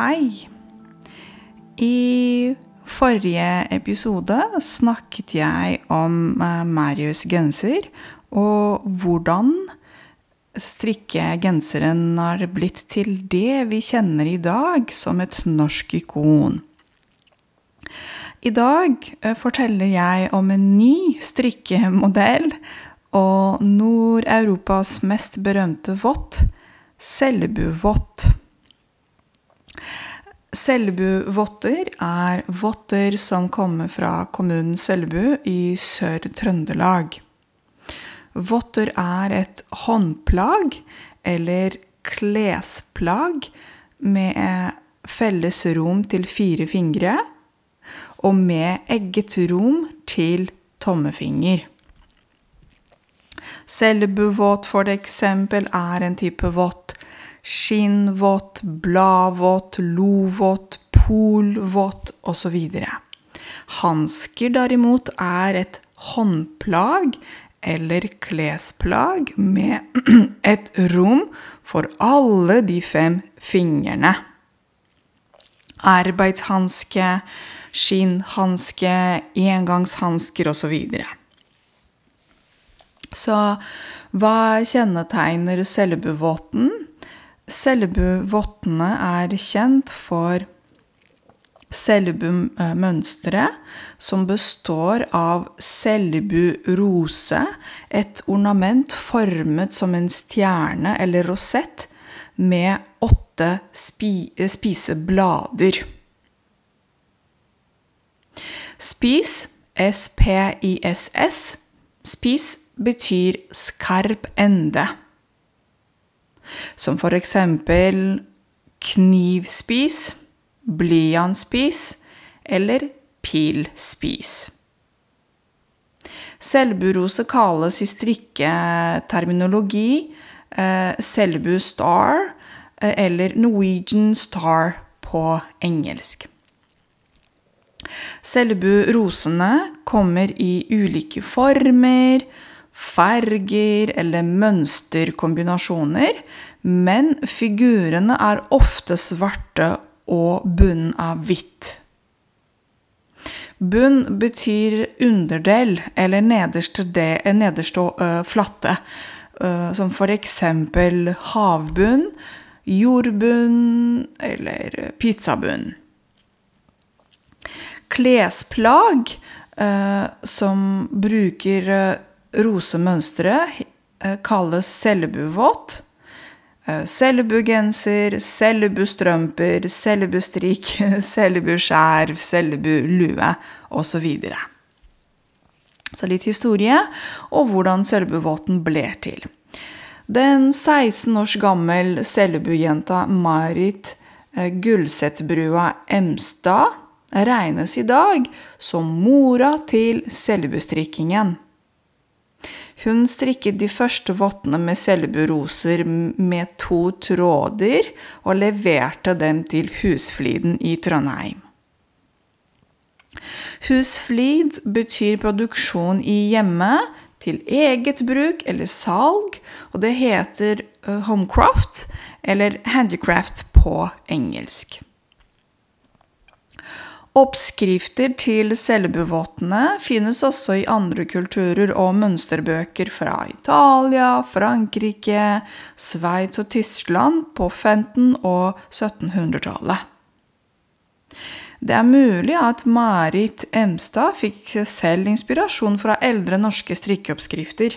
Hei. I forrige episode snakket jeg om eh, Marius genser, og hvordan strikke genseren har blitt til det vi kjenner i dag som et norsk ikon. I dag eh, forteller jeg om en ny strikkemodell og Nord-Europas mest berømte vott, Selbu-vott. Selbu-votter er votter som kommer fra kommunen Selbu i Sør-Trøndelag. Votter er et håndplagg eller klesplagg med felles rom til fire fingre og med egget rom til tommefinger. Selbuvåt, for eksempel, er en type vått. Skinnvått, bladvåt, lovått, polvått osv. Hansker derimot er et håndplagg eller klesplagg med et rom for alle de fem fingrene. Arbeidshanske, skinnhanske, engangshansker osv. Så, så hva kjennetegner Selbuvottene er kjent for Selbu-mønsteret, som består av Selbu-rose, et ornament formet som en stjerne eller rosett med åtte spi spiseblader. Spis, S-P-I-S-S, spis betyr skarp ende. Som for eksempel knivspis, blyantspis eller pilspis. Selburose kalles i strikketerminologi eh, Selbu star eh, eller Norwegian star på engelsk. Selbu-rosene kommer i ulike former, farger eller mønsterkombinasjoner, men figurene er ofte svarte og bunnen av hvitt. Bunn betyr underdel eller nederste, del, nederste uh, flatte, uh, som eksempel havbunn, jordbunn eller pizzabunn. Klesplagg uh, som bruker rosemønsteret, kalles sellebuvåt. Sellebugenser, sellebustrømper, sellebustrikk, sellebuskjerv, sellebulue osv. Så, så litt historie og hvordan sellebuvåten ble til. Den 16 års gammel sellebujenta Marit Gullsetbrua Emstad regnes i dag som mora til sellebustrikkingen. Hun strikket de første vottene med selburoser med to tråder og leverte dem til Husfliden i Trondheim. Husflid betyr produksjon i hjemmet til eget bruk eller salg, og det heter homecraft eller handicraft på engelsk. Oppskrifter til selbuvottene finnes også i andre kulturer og mønsterbøker fra Italia, Frankrike, Sveits og Tyskland på 1500- og 1700-tallet. Det er mulig at Marit Emstad fikk selv inspirasjon fra eldre norske strikkeoppskrifter.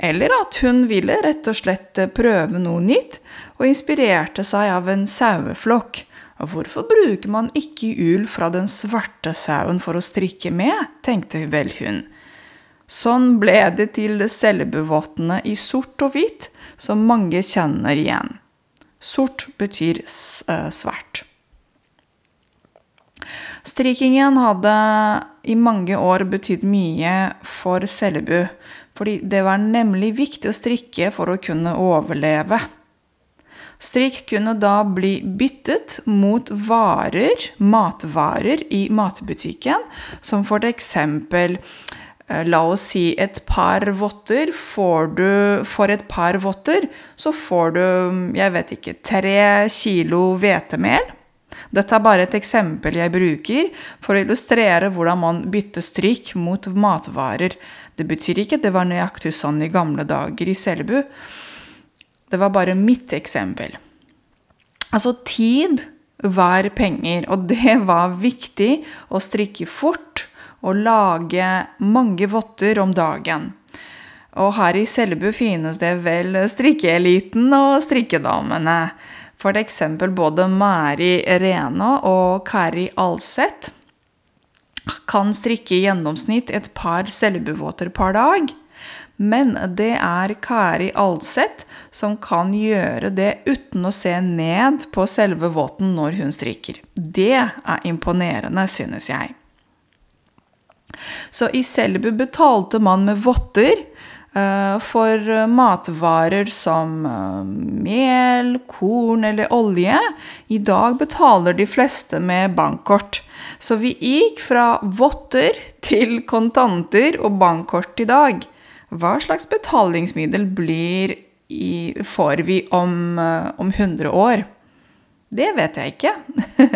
Eller at hun ville rett og slett prøve noe nytt, og inspirerte seg av en saueflokk Hvorfor bruker man ikke ull fra den svarte sauen for å strikke med, tenkte vel hun. Sånn ble det til cellebuvottene i sort og hvitt, som mange kjenner igjen. Sort betyr svart. Strikingen hadde i mange år betydd mye for Sellebu, fordi det var nemlig viktig å strikke for å kunne overleve. Strikk kunne da bli byttet mot varer, matvarer, i matbutikken, som for eksempel La oss si et par votter. Får du For et par votter så får du, jeg vet ikke, tre kilo hvetemel. Dette er bare et eksempel jeg bruker for å illustrere hvordan man bytter strikk mot matvarer. Det betyr ikke at det var nøyaktig sånn i gamle dager i Selbu. Det var bare mitt eksempel. Altså, tid var penger, og det var viktig å strikke fort og lage mange votter om dagen. Og her i Selbu finnes det vel strikkeeliten og strikkedamene. Eksempel både Mari Rena og Kari Alseth kan strikke i gjennomsnitt et par Selbu-våter per dag. Men det er Kari Alseth som kan gjøre det uten å se ned på selve våten når hun strikker. Det er imponerende, synes jeg. Så i Selbu betalte man med votter Eh, for matvarer som eh, mel, korn eller olje. I dag betaler de fleste med bankkort. Så vi gikk fra votter til kontanter og bankkort i dag. Hva slags betalingsmiddel blir i, får vi om, eh, om 100 år? Det vet jeg ikke.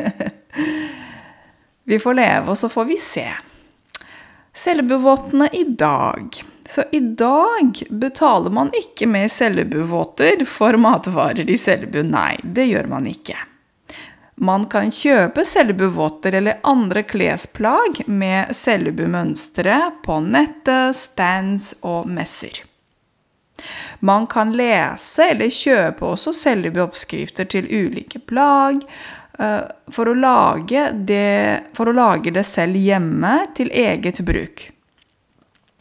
vi får leve, og så får vi se. Selbuvottene i dag. Så i dag betaler man ikke med Selbu-våter for matvarer i Selbu. Nei, det gjør man ikke. Man kan kjøpe Selbu-våter eller andre klesplagg med Selbu-mønstre på nettet, stands og messer. Man kan lese eller kjøpe også Selbu-oppskrifter til ulike plagg eh, for å, det, for å lage det selv hjemme til eget bruk.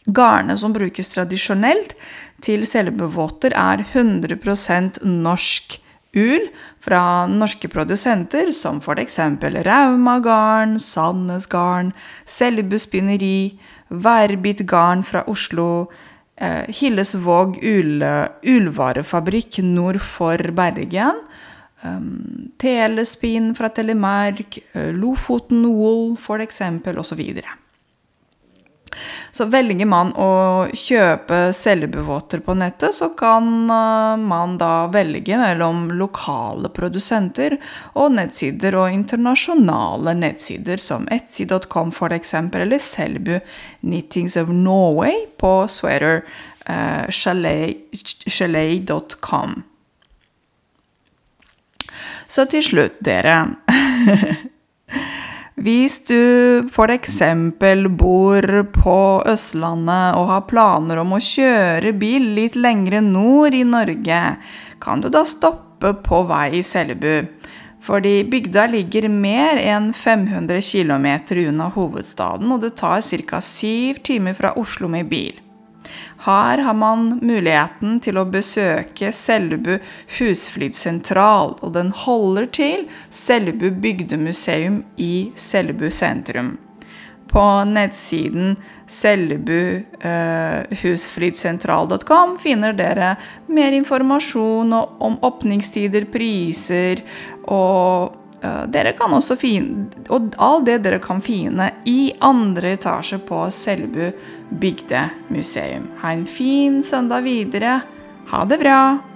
Garnet som brukes tradisjonelt til selbevåter, er 100% norsk ull fra norske produsenter, som f.eks. Rauma garn, Sandnes garn, Selbu spinneri, Værbit garn fra Oslo, eh, Hillesvåg ullvarefabrikk nord for Bergen, um, Telespinn fra Telemark, eh, Lofoten Wool f.eks., osv. Så velger man å kjøpe Sellebuvåter på nettet, så kan eh, man da velge mellom lokale produsenter og nettsider og internasjonale nettsider som etsy.com f.eks. eller Selbu Knittings of Norway på sweater uh, chalet.com. Så til slutt, dere. Hvis du f.eks. bor på Østlandet og har planer om å kjøre bil litt lengre nord i Norge, kan du da stoppe på vei i Selbu. Fordi bygda ligger mer enn 500 km unna hovedstaden, og det tar ca. syv timer fra Oslo med bil. Her har man muligheten til å besøke Selbu husflidssentral, og den holder til Selbu bygdemuseum i Selbu sentrum. På nettsiden selbuhusflidsentral.com finner dere mer informasjon om åpningstider, priser og uh, dere kan også finne Og all det dere kan finne i andre etasje på Selbu bygdemuseum. Ha en fin søndag videre. Ha det bra!